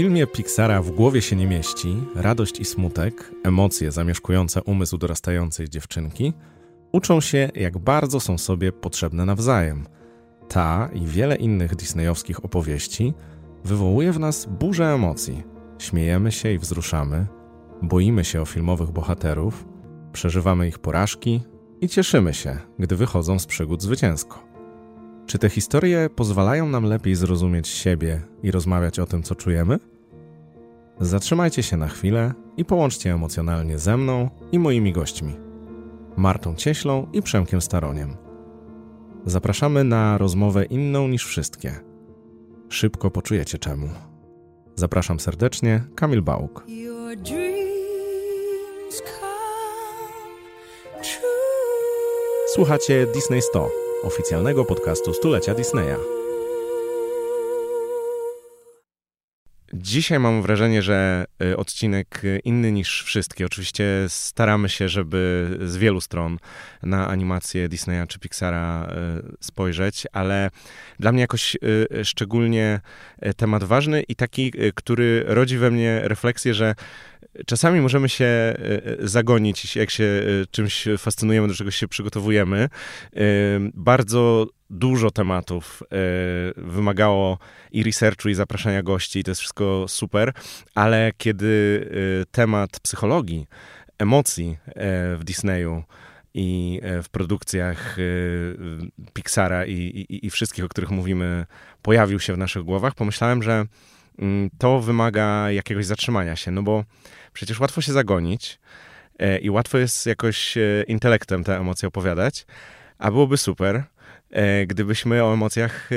filmie Pixara w głowie się nie mieści, radość i smutek, emocje zamieszkujące umysł dorastającej dziewczynki, uczą się, jak bardzo są sobie potrzebne nawzajem. Ta i wiele innych disneyowskich opowieści wywołuje w nas burzę emocji. Śmiejemy się i wzruszamy, boimy się o filmowych bohaterów, przeżywamy ich porażki i cieszymy się, gdy wychodzą z przygód zwycięsko. Czy te historie pozwalają nam lepiej zrozumieć siebie i rozmawiać o tym, co czujemy? Zatrzymajcie się na chwilę i połączcie emocjonalnie ze mną i moimi gośćmi Martą Cieślą i Przemkiem Staroniem. Zapraszamy na rozmowę inną niż wszystkie. Szybko poczujecie czemu. Zapraszam serdecznie, Kamil Bałk. Słuchacie Disney 100 oficjalnego podcastu stulecia Disneya. Dzisiaj mam wrażenie, że y, odcinek inny niż wszystkie. Oczywiście staramy się, żeby z wielu stron na animację Disneya czy Pixara y, spojrzeć, ale dla mnie jakoś y, szczególnie temat ważny i taki, który rodzi we mnie refleksję, że czasami możemy się e, e, zagonić, jak się e, czymś fascynujemy, do czegoś się przygotowujemy. Bardzo dużo tematów wymagało i researchu, i zapraszania gości, i to jest wszystko super, ale kiedy temat psychologii, emocji w Disneyu, i w produkcjach Pixara i, i, i, wszystkich, o których mówimy, pojawił się w naszych głowach, pomyślałem, że to wymaga jakiegoś zatrzymania się, no bo Przecież łatwo się zagonić e, i łatwo jest jakoś e, intelektem te emocje opowiadać, a byłoby super, e, gdybyśmy o emocjach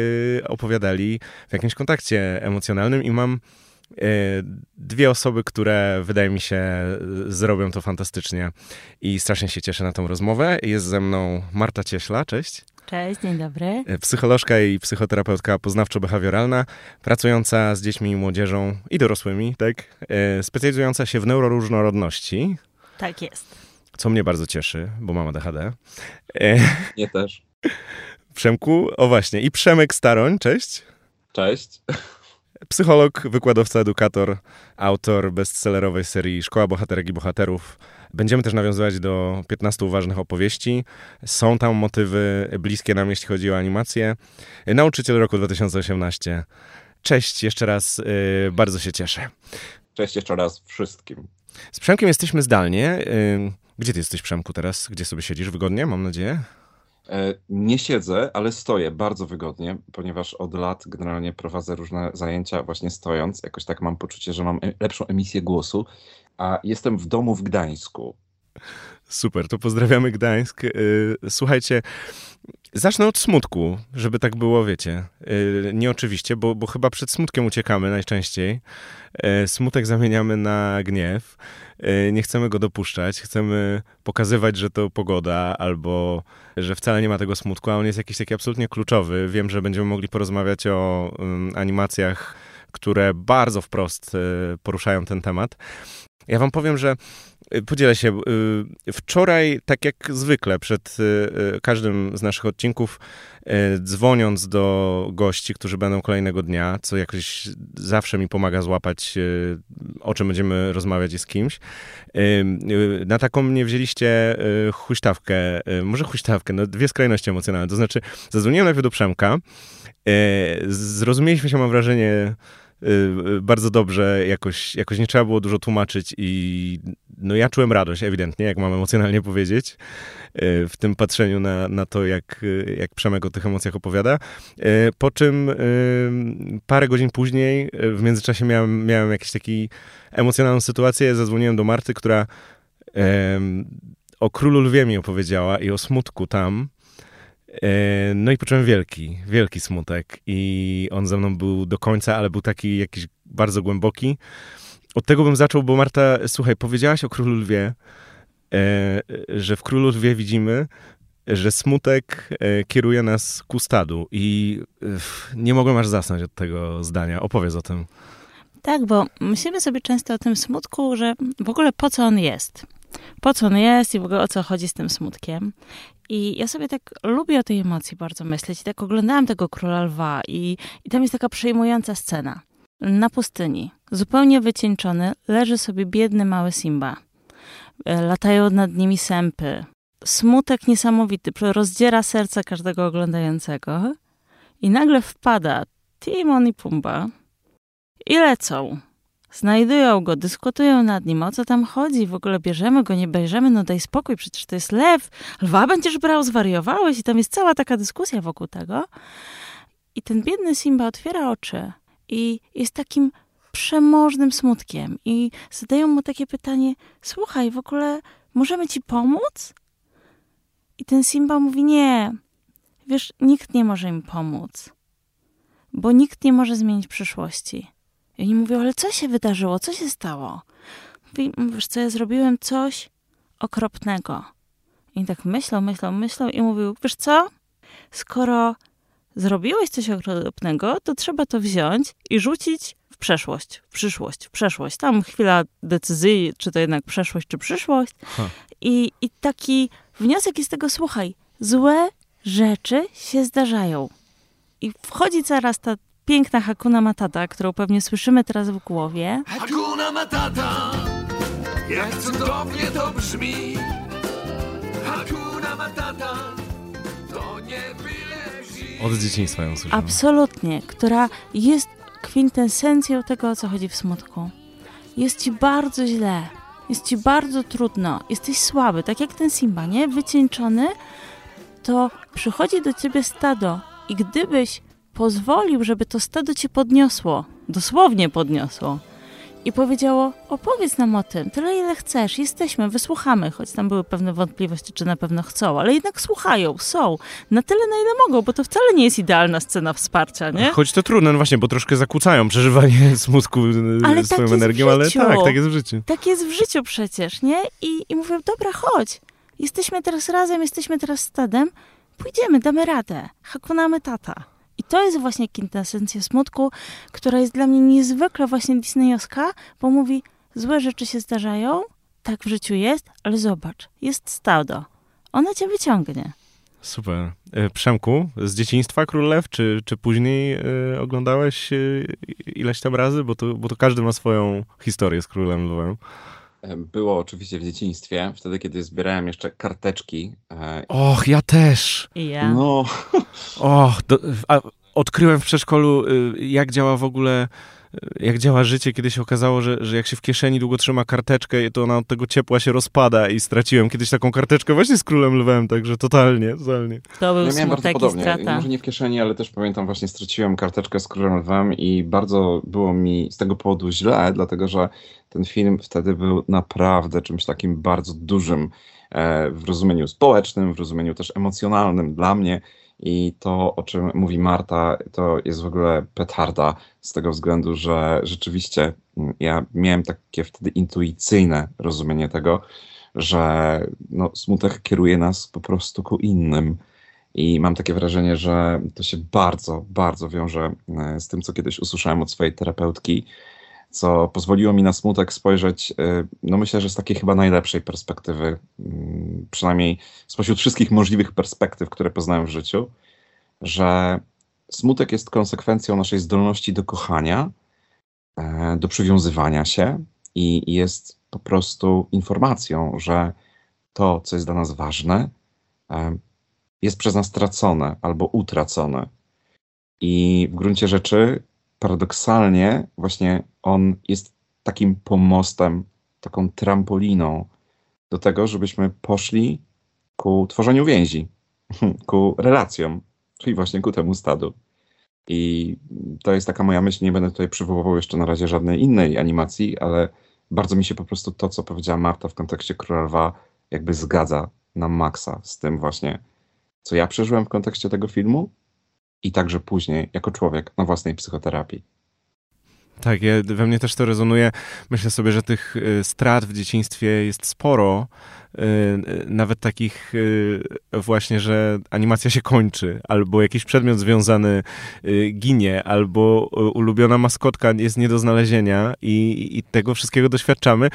opowiadali w jakimś kontakcie emocjonalnym i mam dwie osoby, które wydaje mi się zrobią to fantastycznie i strasznie się cieszę na tą rozmowę. Jest ze mną Marta Cieśla, cześć. Cześć, dzień dobry. Psycholożka i psychoterapeutka poznawczo-behawioralna, pracująca z dziećmi i młodzieżą i dorosłymi, tak? E, specjalizująca się w neuroróżnorodności. Tak jest. Co mnie bardzo cieszy, bo mam ADHD. Nie też. Przemku, o właśnie, i Przemek Staroń, cześć. Cześć. Psycholog, wykładowca, edukator, autor bestsellerowej serii Szkoła Bohaterek i Bohaterów, Będziemy też nawiązywać do 15 ważnych opowieści. Są tam motywy bliskie nam, jeśli chodzi o animację. Nauczyciel roku 2018. Cześć jeszcze raz, yy, bardzo się cieszę. Cześć jeszcze raz wszystkim. Z Przemkiem jesteśmy zdalnie. Yy, gdzie ty jesteś, Przemku, teraz? Gdzie sobie siedzisz? Wygodnie, mam nadzieję? E, nie siedzę, ale stoję bardzo wygodnie, ponieważ od lat generalnie prowadzę różne zajęcia właśnie stojąc. Jakoś tak mam poczucie, że mam e, lepszą emisję głosu a jestem w domu w Gdańsku. Super, to pozdrawiamy Gdańsk. Y, słuchajcie, zacznę od smutku, żeby tak było, wiecie. Y, nie oczywiście, bo, bo chyba przed smutkiem uciekamy najczęściej. Smutek zamieniamy na gniew. Nie chcemy go dopuszczać, chcemy pokazywać, że to pogoda, albo że wcale nie ma tego smutku, a on jest jakiś taki absolutnie kluczowy. Wiem, że będziemy mogli porozmawiać o animacjach, które bardzo wprost poruszają ten temat. Ja wam powiem, że y, podzielę się. Y, wczoraj, tak jak zwykle, przed y, każdym z naszych odcinków, dzwoniąc do gości, którzy będą kolejnego dnia, co jakoś zawsze mi pomaga złapać, o czym będziemy rozmawiać z kimś, na taką mnie wzięliście huśtawkę, może huśtawkę, no dwie skrajności emocjonalne. To znaczy, zadzwoniłem najpierw do Przemka, zrozumieliśmy się, mam wrażenie, bardzo dobrze, jakoś, jakoś nie trzeba było dużo tłumaczyć i no ja czułem radość ewidentnie, jak mam emocjonalnie powiedzieć, y, w tym patrzeniu na, na to, jak, y, jak Przemek o tych emocjach opowiada. Po czym parę godzin później, w międzyczasie miałem, miałem jakąś taką emocjonalną sytuację, zadzwoniłem do Marty, która o Królu Lwie mi opowiedziała i o smutku tam, no i poczułem wielki, wielki smutek i on ze mną był do końca, ale był taki jakiś bardzo głęboki. Od tego bym zaczął, bo Marta, słuchaj, powiedziałaś o Królu Lwie, e, że w Królu Lwie widzimy, że smutek e, kieruje nas ku stadu i nie mogłem aż zasnąć od tego zdania. Opowiedz o tym. Tak, bo myślimy sobie często o tym smutku, że w ogóle po co on jest po co on jest i w ogóle o co chodzi z tym smutkiem. I ja sobie tak lubię o tej emocji bardzo myśleć. I tak oglądałam tego Króla Lwa i, i tam jest taka przejmująca scena. na pustyni, zupełnie wycieńczony, leży sobie biedny mały Simba. E, latają nad nimi sępy. Smutek niesamowity, rozdziera serce każdego oglądającego. I nagle wpada Timon i Pumba i lecą. Znajdują go, dyskutują nad nim, o co tam chodzi, w ogóle bierzemy go, nie bierzemy, no daj spokój, przecież to jest lew, lwa będziesz brał, zwariowałeś i tam jest cała taka dyskusja wokół tego. I ten biedny Simba otwiera oczy i jest takim przemożnym smutkiem i zadają mu takie pytanie, słuchaj, w ogóle możemy ci pomóc? I ten Simba mówi, nie, wiesz, nikt nie może im pomóc, bo nikt nie może zmienić przyszłości. I oni mówią, ale co się wydarzyło, co się stało? Mówi, wiesz co, ja zrobiłem coś okropnego. I tak myślał, myślał, myślał i mówił, wiesz co, skoro zrobiłeś coś okropnego, to trzeba to wziąć i rzucić w przeszłość, w przyszłość, w przeszłość. Tam chwila decyzji, czy to jednak przeszłość, czy przyszłość. I, I taki wniosek jest tego, słuchaj, złe rzeczy się zdarzają. I wchodzi zaraz ta piękna Hakuna Matata, którą pewnie słyszymy teraz w głowie. Hakuna Matata, jak cudownie to brzmi. Hakuna Matata, to nie byle Od dzieciństwa ją słyszałem. Absolutnie, która jest kwintesencją tego, o co chodzi w smutku. Jest ci bardzo źle, jest ci bardzo trudno, jesteś słaby, tak jak ten Simba, nie? Wycieńczony, to przychodzi do ciebie stado i gdybyś pozwolił, żeby to stado cię podniosło, dosłownie podniosło, i powiedziało: Opowiedz nam o tym, tyle ile chcesz, jesteśmy, wysłuchamy, choć tam były pewne wątpliwości, czy na pewno chcą, ale jednak słuchają, są, na tyle, na ile mogą, bo to wcale nie jest idealna scena wsparcia, nie? Choć to trudne, no właśnie, bo troszkę zakłócają przeżywanie smutku y, ale swoją tak energią, ale tak, tak jest w życiu. Tak jest w życiu przecież, nie? I, I mówią: Dobra, chodź, jesteśmy teraz razem, jesteśmy teraz stadem, pójdziemy, damy radę, hakunamy tata. I to jest właśnie kwintesencja smutku, która jest dla mnie niezwykle właśnie disneyowska, bo mówi, złe rzeczy się zdarzają, tak w życiu jest, ale zobacz, jest stado. Ona cię wyciągnie. Super. E, Przemku, z dzieciństwa Król Lew, czy, czy później y, oglądałeś y, ileś tam razy? Bo to, bo to każdy ma swoją historię z Królem Lwem. Było oczywiście w dzieciństwie, wtedy kiedy zbierałem jeszcze karteczki. E, Och, ja też. Ja. No. Och, do, a odkryłem w przedszkolu, y, jak działa w ogóle jak działa życie, kiedy się okazało, że, że jak się w kieszeni długo trzyma karteczkę, to ona od tego ciepła się rozpada i straciłem kiedyś taką karteczkę właśnie z Królem Lwem, także totalnie, totalnie. To był ja miałem bardzo podobnie. Strata. Może nie w kieszeni, ale też pamiętam właśnie straciłem karteczkę z Królem Lwem i bardzo było mi z tego powodu źle, dlatego że ten film wtedy był naprawdę czymś takim bardzo dużym e, w rozumieniu społecznym, w rozumieniu też emocjonalnym dla mnie. I to, o czym mówi Marta, to jest w ogóle petarda z tego względu, że rzeczywiście mm, ja miałem takie wtedy intuicyjne rozumienie tego, że no, smutek kieruje nas po prostu ku innym. I mam takie wrażenie, że to się bardzo, bardzo wiąże e, z tym, co kiedyś usłyszałem od swojej terapeutki, co pozwoliło mi na smutek spojrzeć, y, no myślę, że z takiej chyba najlepszej perspektywy, mm, przynajmniej spośród wszystkich możliwych perspektyw, które poznałem w życiu, że smutek jest konsekwencją naszej zdolności do kochania, e, do przywiązywania się i jest po prostu informacją, że to, co jest dla nas ważne, e, jest przez nas tracone albo utracone. I w gruncie rzeczy paradoksalnie właśnie on jest takim pomostem, taką trampoliną do tego, żebyśmy poszli ku tworzeniu więzi, ku relacjom, czyli właśnie ku temu stadu. I to jest taka moja myśl, nie będę tutaj przywoływał jeszcze na razie żadnej innej animacji, ale bardzo mi się po prostu to, co powiedziała Marta w kontekście Króla Lwa, jakby zgadza na maksa z tym właśnie, co ja przeżyłem w kontekście tego filmu i także później jako człowiek na własnej psychoterapii. Tak, ja, we mnie też to rezonuje. Myślę sobie, że tych y, strat w dzieciństwie jest sporo. Y, y, nawet takich właśnie, że animacja się kończy, albo jakiś przedmiot związany ginie, albo ulubiona maskotka jest nie do znalezienia i, i tego wszystkiego doświadczamy.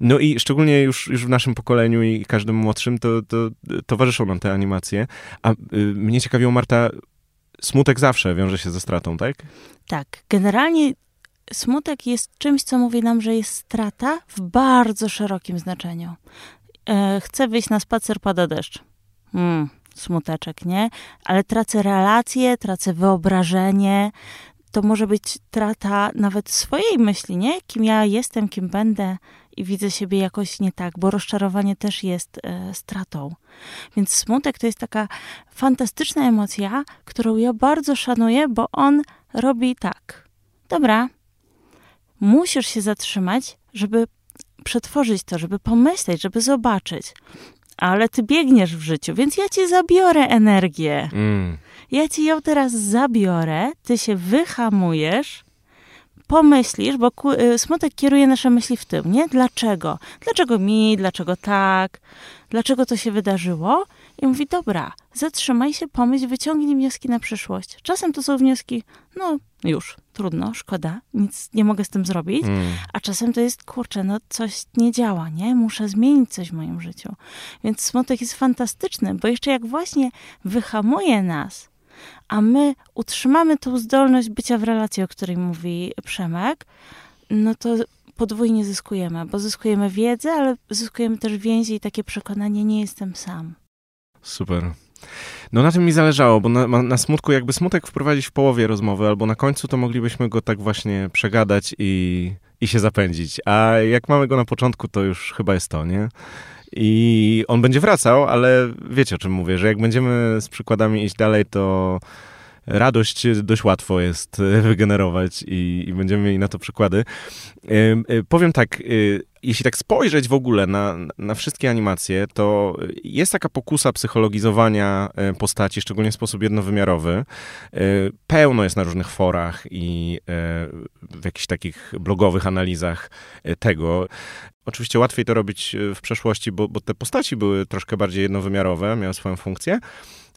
No i szczególnie już, już w naszym pokoleniu i każdym młodszym to, to towarzyszą nam te animacje. A mnie ciekawiło, Marta, smutek zawsze wiąże się ze stratą, tak? Tak. Generalnie smutek jest czymś, co mówi nam, że jest strata w bardzo szerokim znaczeniu. E, chcę wyjść na spacer, pada deszcz. Mm, smuteczek, nie? Ale tracę relacje, tracę wyobrażenie. To może być trata nawet swojej myśli, nie? Kim ja jestem, kim będę i widzę siebie jakoś nie tak, bo rozczarowanie też jest e, stratą. Więc smutek to jest taka fantastyczna emocja, którą ja bardzo szanuję, bo on robi tak. Dobra, musisz się zatrzymać, żeby przetworzyć to, żeby pomyśleć, żeby zobaczyć. Ale ty biegniesz w życiu, więc ja ci zabiorę energię. Mm. Ja ci ją teraz zabiorę, ty się wyhamujesz, pomyślisz, bo y, smutek kieruje nasze myśli w tym, nie? Dlaczego? Dlaczego mi? Dlaczego tak? Dlaczego to się wydarzyło? I mówi, dobra, zatrzymaj się, pomyśl, wyciągnij wnioski na przyszłość. Czasem to są wnioski, no już, trudno, szkoda, nic nie mogę z tym zrobić, mm. a czasem to jest, kurczę, no coś nie działa, nie? Muszę zmienić coś w moim życiu. Więc smutek jest fantastyczny, bo jeszcze jak właśnie wyhamuje nas, a my utrzymamy tą zdolność bycia w relacji, o której mówi Przemek, no to podwójnie zyskujemy, bo zyskujemy wiedzę, ale zyskujemy też więzi i takie przekonanie, nie jestem sam. Super. No na tym mi zależało, bo na, na, smutku jakby smutek wprowadzić w połowie rozmowy, albo na końcu to moglibyśmy go tak właśnie przegadać i, i się zapędzić. A jak mamy go na początku, to już chyba jest to, nie? I on będzie wracał, ale wiecie o czym mówię, że jak będziemy z przykładami iść dalej, to radość dość łatwo jest wygenerować i, i będziemy mieli na to przykłady. Powiem tak, y, jeśli tak spojrzeć w ogóle na, na wszystkie animacje, to jest taka pokusa psychologizowania e, postaci, szczególnie w sposób jednowymiarowy. E, pełno jest na różnych forach i e, w jakichś takich blogowych analizach tego. Oczywiście łatwiej to robić w przeszłości, bo, bo te postaci były troszkę bardziej jednowymiarowe, miały swoją funkcję.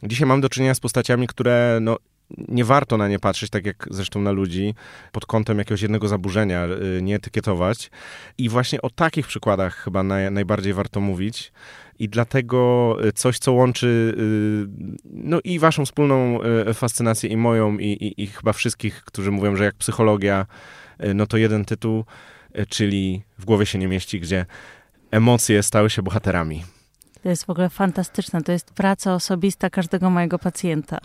Dzisiaj mam do czynienia z postaciami, które no, nie warto na nie patrzeć, tak jak zresztą na ludzi, pod kątem jakiegoś jednego zaburzenia, y, nie etykietować. I właśnie o takich przykładach chyba naj, najbardziej warto mówić. I dlatego y, coś, co łączy y, no i waszą wspólną fascynację, i moją, i, i, i chyba wszystkich, którzy mówią, że jak psychologia, no to jeden tytuł, czyli w głowie się nie mieści, gdzie emocje stały się bohaterami. To jest w ogóle fantastyczne. To jest praca osobista każdego mojego pacjenta.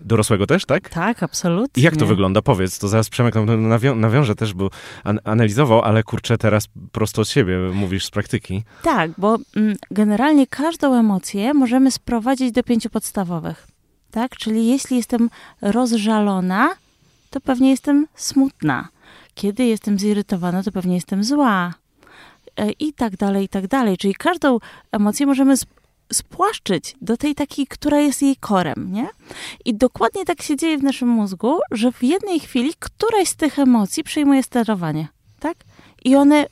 Dorosłego też, tak? Tak, absolutnie. I jak to wygląda? Powiedz, to zaraz Przemek nawią nawiąże też, bo an analizował, ale kurczę, teraz prosto od siebie mówisz z praktyki. Tak, bo mm, generalnie każdą emocję możemy sprowadzić do pięciu podstawowych. Tak? Czyli jeśli jestem rozżalona, to pewnie jestem smutna. Kiedy jestem zirytowana, to pewnie jestem zła. E, I tak dalej, i tak dalej. Czyli każdą emocję możemy spłaszczyć do tej takiej, która jest jej korem, nie? I dokładnie tak się dzieje w naszym mózgu, że w jednej chwili któraś z tych emocji przejmuje sterowanie, tak? I one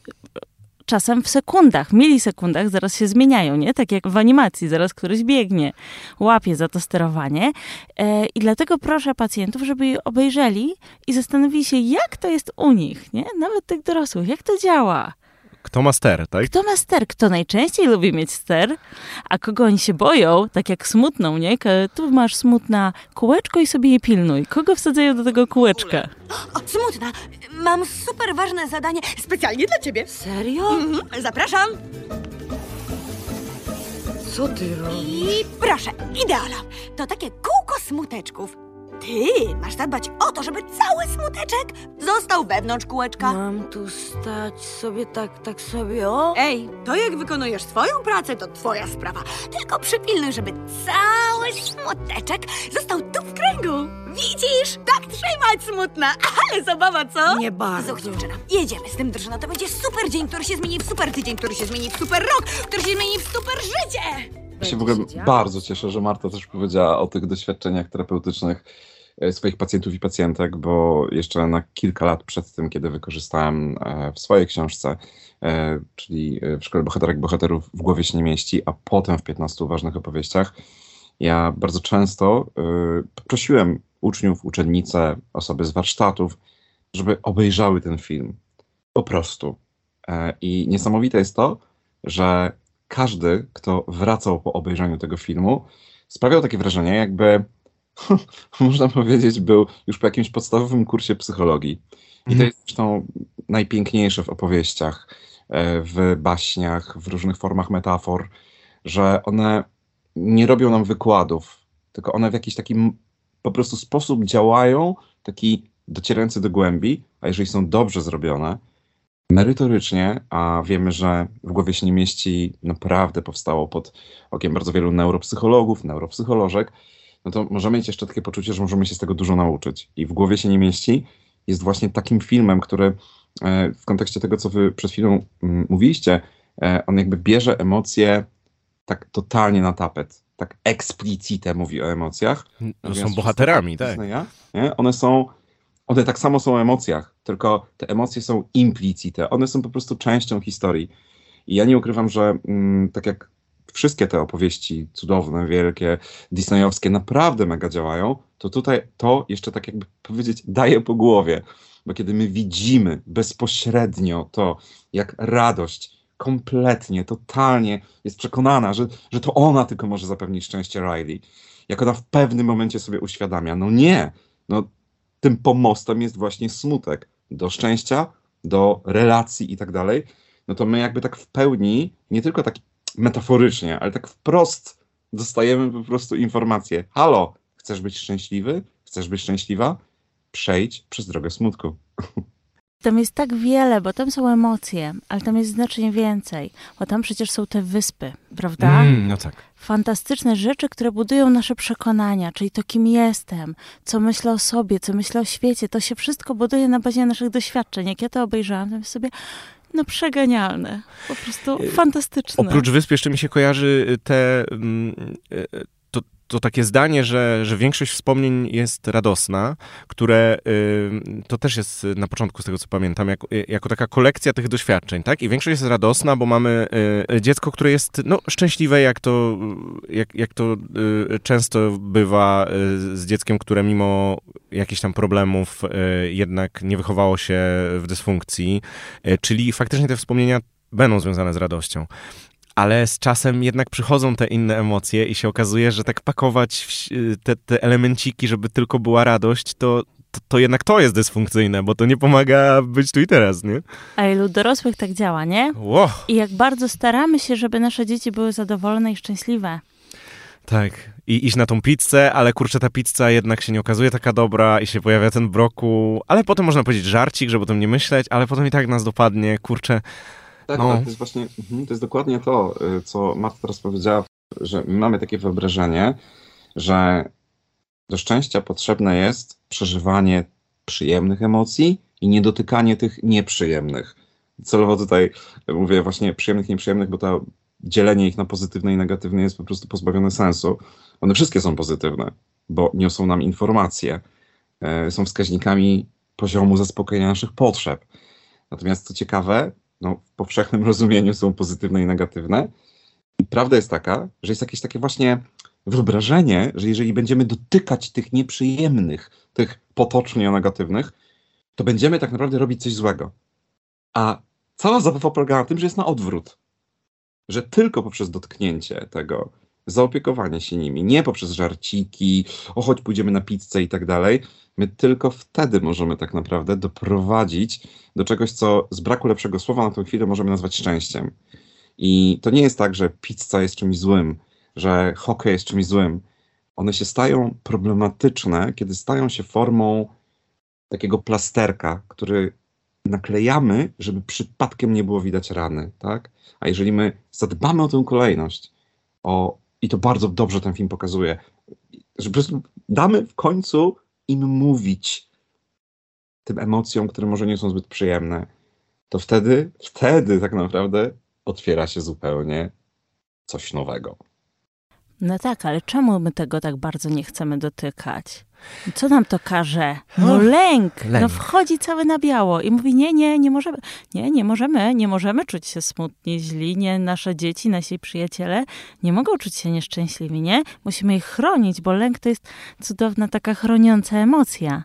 czasem w sekundach, milisekundach zaraz się zmieniają, nie? Tak jak w animacji, zaraz któryś biegnie, łapie za to sterowanie. E, I dlatego proszę pacjentów, żeby je obejrzeli i zastanowili się, jak to jest u nich, nie? Nawet tych dorosłych, jak to działa. Kto ma ster, tak? Kto ma ster? Kto najczęściej lubi mieć ster, a kogo oni się boją, tak jak smutną, nie? Tu masz smutna kółeczko i sobie je pilnuj. Kogo wsadzają do tego kółeczka? O, smutna! Mam super ważne zadanie specjalnie dla ciebie. Serio? Mhm, zapraszam. Co ty robisz? I proszę, ideala. To takie kółko smuteczków. Ty masz zadbać o to, żeby cały smuteczek został wewnątrz kółeczka. Mam tu stać sobie tak, tak sobie, o? Ej, to jak wykonujesz swoją pracę, to twoja sprawa. Tylko przypilnuj, żeby cały smuteczek został tu w kręgu. Widzisz? Tak trzymać smutna. Ale zabawa, co? Nie bardzo. Słuchaj, dziewczyna, jedziemy z tym drżyna. To będzie super dzień, który się zmieni w super tydzień, który się zmieni w super rok, który się zmieni w super życie. Ja się w ogóle bardzo cieszę, że Marta też powiedziała o tych doświadczeniach terapeutycznych swoich pacjentów i pacjentek, bo jeszcze na kilka lat przed tym, kiedy wykorzystałem e, w swojej książce, e, czyli w Szkole Bohaterek Bohaterów w głowie się nie mieści, a potem w 15 ważnych opowieściach, ja bardzo często prosiłem uczniów, uczennice, osoby z warsztatów, żeby obejrzały ten film. Po prostu. I niesamowite jest to, że każdy, kto wracał po obejrzeniu tego filmu, sprawiał takie wrażenie, jakby można powiedzieć, był już po jakimś podstawowym kursie psychologii. I to Mhm. jest zresztą najpiękniejsze w opowieściach, e, w baśniach, w różnych formach metafor, że one nie robią nam wykładów, tylko one w jakiś taki po prostu sposób działają, taki docierający do głębi, a jeżeli są dobrze zrobione, merytorycznie, a wiemy, że w głowie się nie mieści, naprawdę powstało pod okiem bardzo wielu neuropsychologów, neuropsycholożek, no to możemy mieć jeszcze takie poczucie, że możemy się z tego dużo nauczyć. I w głowie się nie mieści jest właśnie takim filmem, który e, w kontekście tego, co wy przed chwilą mm, mówiliście, e, on jakby bierze emocje tak totalnie na tapet, tak explicite mówi o emocjach. No, Natomiast są bohaterami, tak. Disneya, nie? One są, one tak samo są o emocjach, tylko te emocje są implicite, one są po prostu częścią historii. I ja nie ukrywam, że mm, tak jak wszystkie te opowieści cudowne, wielkie, disneyowskie naprawdę mega działają, to tutaj to jeszcze tak jakby powiedzieć daje po głowie. Bo kiedy my widzimy bezpośrednio to, jak radość kompletnie, totalnie jest przekonana, że, że to ona tylko może zapewnić szczęście Riley, jak ona w pewnym momencie sobie uświadamia, no nie, no tym pomostem jest właśnie smutek do szczęścia, do relacji i tak dalej, no to my jakby tak w pełni, nie tylko tak metaforycznie, ale tak wprost dostajemy po prostu informację. Halo, chcesz być szczęśliwy? Chcesz być szczęśliwa? Przejdź przez drogę smutku. Tam jest tak wiele, bo tam są emocje, ale tam jest znacznie więcej, bo tam przecież są te wyspy, prawda? Mm, no tak. Fantastyczne rzeczy, które budują nasze przekonania, czyli to, kim jestem, co myślę o sobie, co myślę o świecie. To się wszystko buduje na bazie naszych doświadczeń. Jak ja to obejrzałam, to sobie, no przeganialne, po prostu Y, fantastyczne. Oprócz wysp jeszcze mi się kojarzy te, mm, e, to, takie zdanie, że, że większość wspomnień jest radosna, które y, to też jest na początku z tego, co pamiętam, jako, jako taka kolekcja tych doświadczeń, tak? I większość jest radosna, bo mamy y, dziecko, które jest no, szczęśliwe, jak to, jak, jak to y, często bywa y, z dzieckiem, które mimo jakichś tam problemów y, jednak nie wychowało się w dysfunkcji, y, czyli faktycznie te wspomnienia będą związane z radością. Ale z czasem jednak przychodzą te inne emocje i się okazuje, że tak pakować te, te elemenciki, żeby tylko była radość, to, to, to jednak to jest dysfunkcyjne, bo to nie pomaga być tu i teraz, nie? A ilu dorosłych tak działa, nie? Ło, I jak bardzo staramy się, żeby nasze dzieci były zadowolone i szczęśliwe. tak. I iść na tą pizzę, ale kurczę, ta pizza jednak się nie okazuje taka dobra i się pojawia ten broku, ale potem można powiedzieć żarcik, żeby o tym nie myśleć, ale potem i tak nas dopadnie, kurczę. Tak, No. ale to jest właśnie, mhm, to jest dokładnie to, y, co Marta teraz powiedziała, że my mamy takie wyobrażenie, że do szczęścia potrzebne jest przeżywanie przyjemnych emocji i niedotykanie tych nieprzyjemnych. Celowo tutaj mówię właśnie przyjemnych, nieprzyjemnych, bo to dzielenie ich na pozytywne i negatywne jest po prostu pozbawione sensu. One wszystkie są pozytywne, bo niosą nam informacje, e, są wskaźnikami poziomu zaspokojenia naszych potrzeb. Natomiast co ciekawe, no, w powszechnym rozumieniu są pozytywne i negatywne. I prawda jest taka, że jest jakieś takie właśnie wyobrażenie, że jeżeli będziemy dotykać tych nieprzyjemnych, tych potocznie negatywnych, to będziemy tak naprawdę robić coś złego. A cała zabawa polega na tym, że jest na odwrót. Że tylko poprzez dotknięcie tego, zaopiekowanie się nimi, nie poprzez żarciki, o choć pójdziemy na pizzę i tak dalej, my tylko wtedy możemy tak naprawdę doprowadzić do czegoś, co z braku lepszego słowa na tę chwilę możemy nazwać szczęściem. I to nie jest tak, że pizza jest czymś złym, że hokej jest czymś złym. One się stają problematyczne, kiedy stają się formą takiego plasterka, który naklejamy, żeby przypadkiem nie było widać rany, tak? A jeżeli my zadbamy o tę kolejność, o, i to bardzo dobrze ten film pokazuje, że po prostu damy w końcu im mówić, tym emocjom, które może nie są zbyt przyjemne, to wtedy, wtedy tak naprawdę otwiera się zupełnie coś nowego. No tak, ale czemu my tego tak bardzo nie chcemy dotykać? Co nam to każe? No lęk. No lęk. wchodzi cały na biało i mówi, nie, nie, nie możemy, nie, nie możemy, nie możemy czuć się smutni, źli, nie, nasze dzieci, nasi przyjaciele nie mogą czuć się nieszczęśliwi, nie? Musimy ich chronić, bo lęk to jest cudowna taka chroniąca emocja.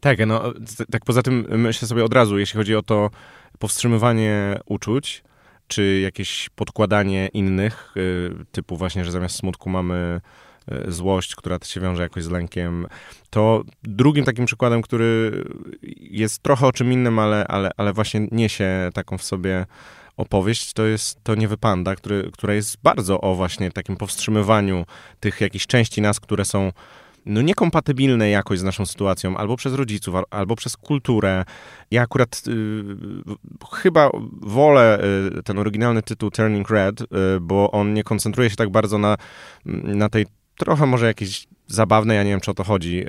Tak, no tak poza tym myślę sobie od razu, jeśli chodzi o to powstrzymywanie uczuć, czy jakieś podkładanie innych, y, typu właśnie, że zamiast smutku mamy złość, która się wiąże jakoś z lękiem. To drugim takim przykładem, który jest trochę o czym innym, ale, ale, ale właśnie niesie taką w sobie opowieść, to jest to Niewy Panda, który, która jest bardzo o właśnie takim powstrzymywaniu tych jakichś części nas, które są no, niekompatybilne jakoś z naszą sytuacją, albo przez rodziców, albo przez kulturę. Ja akurat y, chyba wolę y, ten oryginalny tytuł Turning Red, y, bo on nie koncentruje się tak bardzo na, na tej trochę może jakiejś zabawne, ja nie wiem, czy o to chodzi,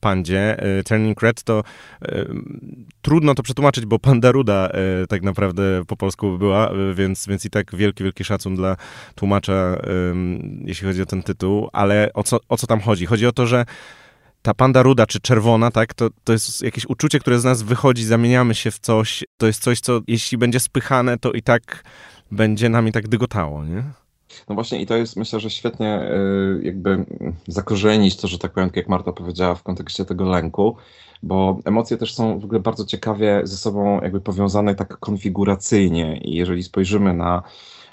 pandzie. Y, Turning Red to trudno to przetłumaczyć, bo panda ruda y, tak naprawdę po polsku była, y, więc, więc i tak wielki, wielki szacun dla tłumacza, jeśli chodzi o ten tytuł, ale o co, o co tam chodzi? Chodzi o to, że ta panda ruda czy czerwona, tak, to, to jest jakieś uczucie, które z nas wychodzi, zamieniamy się w coś. To jest coś, co jeśli będzie spychane, to i tak będzie nami tak dygotało, nie? No właśnie i to jest myślę, że świetnie y, jakby zakorzenić to, że tak powiem, jak Marta powiedziała w kontekście tego lęku, bo emocje też są w ogóle bardzo ciekawie ze sobą jakby powiązane tak konfiguracyjnie. I jeżeli spojrzymy na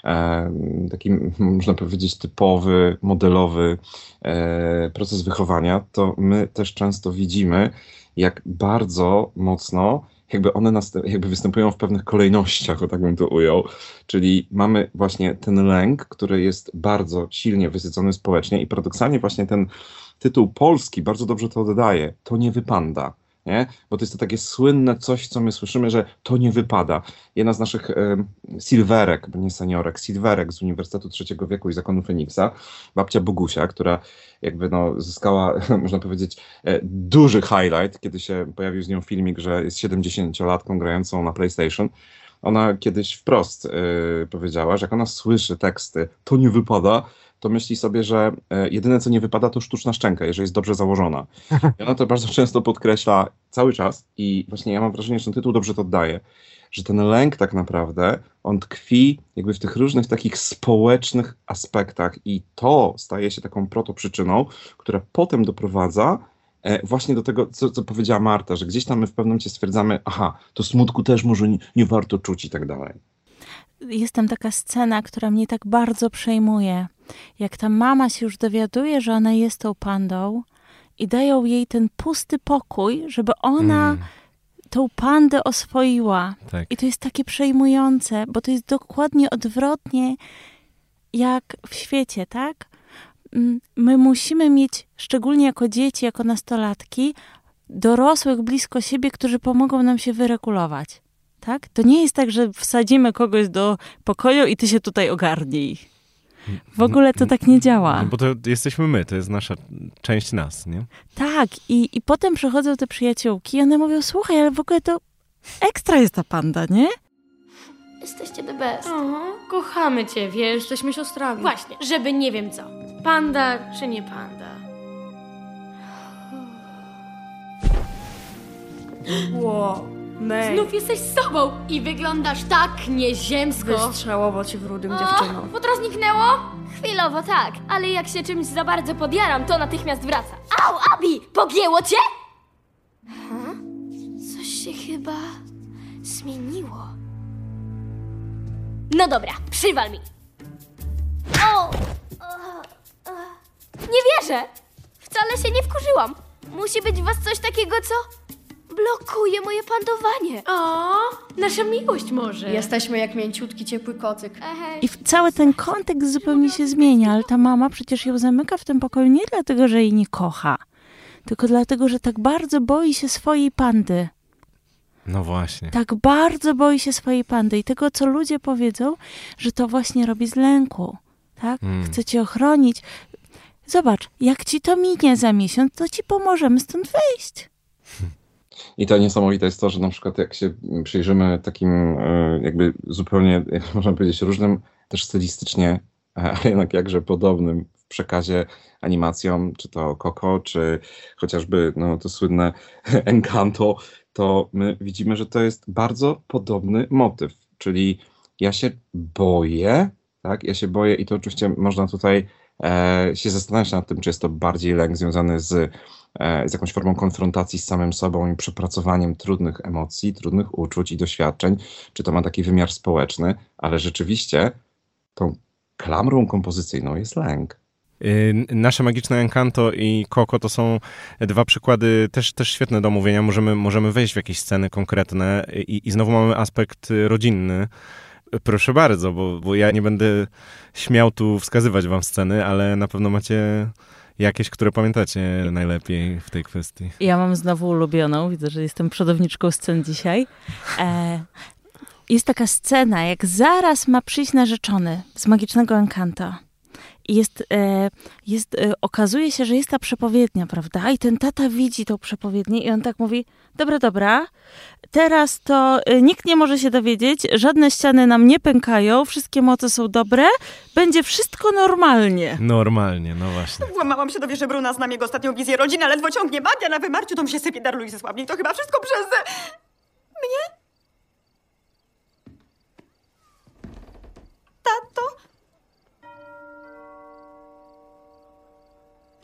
e, taki, można powiedzieć, typowy, modelowy e, proces wychowania, to my też często widzimy, jak bardzo mocno jakby one jakby występują w pewnych kolejnościach, o tak bym to ujął. Czyli mamy właśnie ten lęk, który jest bardzo silnie wysycony społecznie i paradoksalnie właśnie ten tytuł polski bardzo dobrze to oddaje. To nie wypanda nie? Bo to jest to takie słynne coś, co my słyszymy, że to nie wypada. Jedna z naszych e, silverek, nie seniorek, silverek z Uniwersytetu Trzeciego Wieku i Zakonu Feniksa, babcia Bogusia, która jakby no zyskała, można powiedzieć, e, duży highlight, kiedy się pojawił z nią filmik, że jest 70-latką grającą na PlayStation. Ona kiedyś wprost e, powiedziała, że jak ona słyszy teksty, to nie wypada, to myśli sobie, że e, jedyne co nie wypada to sztuczna szczęka, jeżeli jest dobrze założona. I ona to bardzo często podkreśla cały czas i właśnie ja mam wrażenie, że ten tytuł dobrze to oddaje, że ten lęk tak naprawdę, on tkwi jakby w tych różnych takich społecznych aspektach i to staje się taką protoprzyczyną, która potem doprowadza właśnie do tego, co, co powiedziała Marta, że gdzieś tam my w pewnym momencie stwierdzamy, aha, to smutku też może nie, nie warto czuć i tak dalej. Jest tam taka scena, która mnie tak bardzo przejmuje jak ta mama się już dowiaduje, że ona jest tą pandą i dają jej ten pusty pokój, żeby ona mm. tą pandę oswoiła. Tak. I to jest takie przejmujące, bo to jest dokładnie odwrotnie jak w świecie, tak? Mm, my musimy mieć, szczególnie jako dzieci, jako nastolatki, dorosłych blisko siebie, którzy pomogą nam się wyregulować. Tak? To nie jest tak, że wsadzimy kogoś do pokoju i ty się tutaj ogarnij. W ogóle to tak nie działa. No bo to jesteśmy my, to jest nasza część nas, nie? Tak, i, i potem przychodzą te przyjaciółki i one mówią, słuchaj, ale w ogóle to ekstra jest ta panda, nie? Jesteście the best. Aha, kochamy cię, wiesz, jesteśmy siostrami. Właśnie, żeby nie wiem co. Panda czy nie panda? Wow. May. Znów jesteś sobą i wyglądasz tak nieziemsko. Wystrzałowo ci w rudym dziewczyno. Futro zniknęło? Chwilowo tak, ale jak się czymś za bardzo podjaram, to natychmiast wraca. Au, Abi! Pogięło cię? Coś się chyba zmieniło. No dobra, przywal mi. O! Nie wierzę! Wcale się nie wkurzyłam. Musi być w was coś takiego, co blokuje moje pandowanie. O, nasza miłość może. Jesteśmy jak mięciutki, ciepły kocyk. I cały ten kontekst zupełnie się zmienia, ale ta mama przecież ją zamyka w tym pokoju nie dlatego, że jej nie kocha, tylko dlatego, że tak bardzo boi się swojej pandy. No właśnie. Tak bardzo boi się swojej pandy i tego, co ludzie powiedzą, że to właśnie robi z lęku. Tak? Mm. Chce cię ochronić. Zobacz, jak ci to minie za miesiąc, to ci pomożemy stąd wyjść. I to niesamowite jest to, że na przykład jak się przyjrzymy takim e, jakby zupełnie, można powiedzieć, różnym, też stylistycznie, ale jednak jakże podobnym przekazie animacjom, czy to Coco, czy chociażby no, to słynne Encanto, to my widzimy, że to jest bardzo podobny motyw, czyli ja się boję, tak, ja się boję i to oczywiście można tutaj e, się zastanawiać nad tym, czy jest to bardziej lęk związany z E, z jakąś formą konfrontacji z samym sobą i przepracowaniem trudnych emocji, trudnych uczuć i doświadczeń, czy to ma taki wymiar społeczny, ale rzeczywiście tą klamrą kompozycyjną jest lęk. Y, nasze magiczne Encanto i Coco to są dwa przykłady też, też świetne do omówienia. Możemy, możemy wejść w jakieś sceny konkretne i, i znowu mamy aspekt rodzinny. Proszę bardzo, bo, bo ja nie będę śmiał tu wskazywać wam sceny, ale na pewno macie jakieś, które pamiętacie najlepiej w tej kwestii. Ja mam znowu ulubioną, widzę, że jestem przodowniczką scen dzisiaj. E, jest taka scena, jak zaraz ma przyjść narzeczony z magicznego Encanta. Jest, e, jest, e, okazuje się, że jest ta przepowiednia, prawda? I ten tata widzi tą przepowiednię i on tak mówi, dobra, dobra, teraz to e, nikt nie może się dowiedzieć, żadne ściany nam nie pękają, wszystkie moce są dobre, będzie wszystko normalnie. Normalnie, no właśnie. Włamałam się do wieży Bruna, znam jego ostatnią wizję rodziny, ale ledwo ciągnie magia na wymarciu, to mi się sypie dar Luisy sławniej. To chyba wszystko przez... mnie? Tato?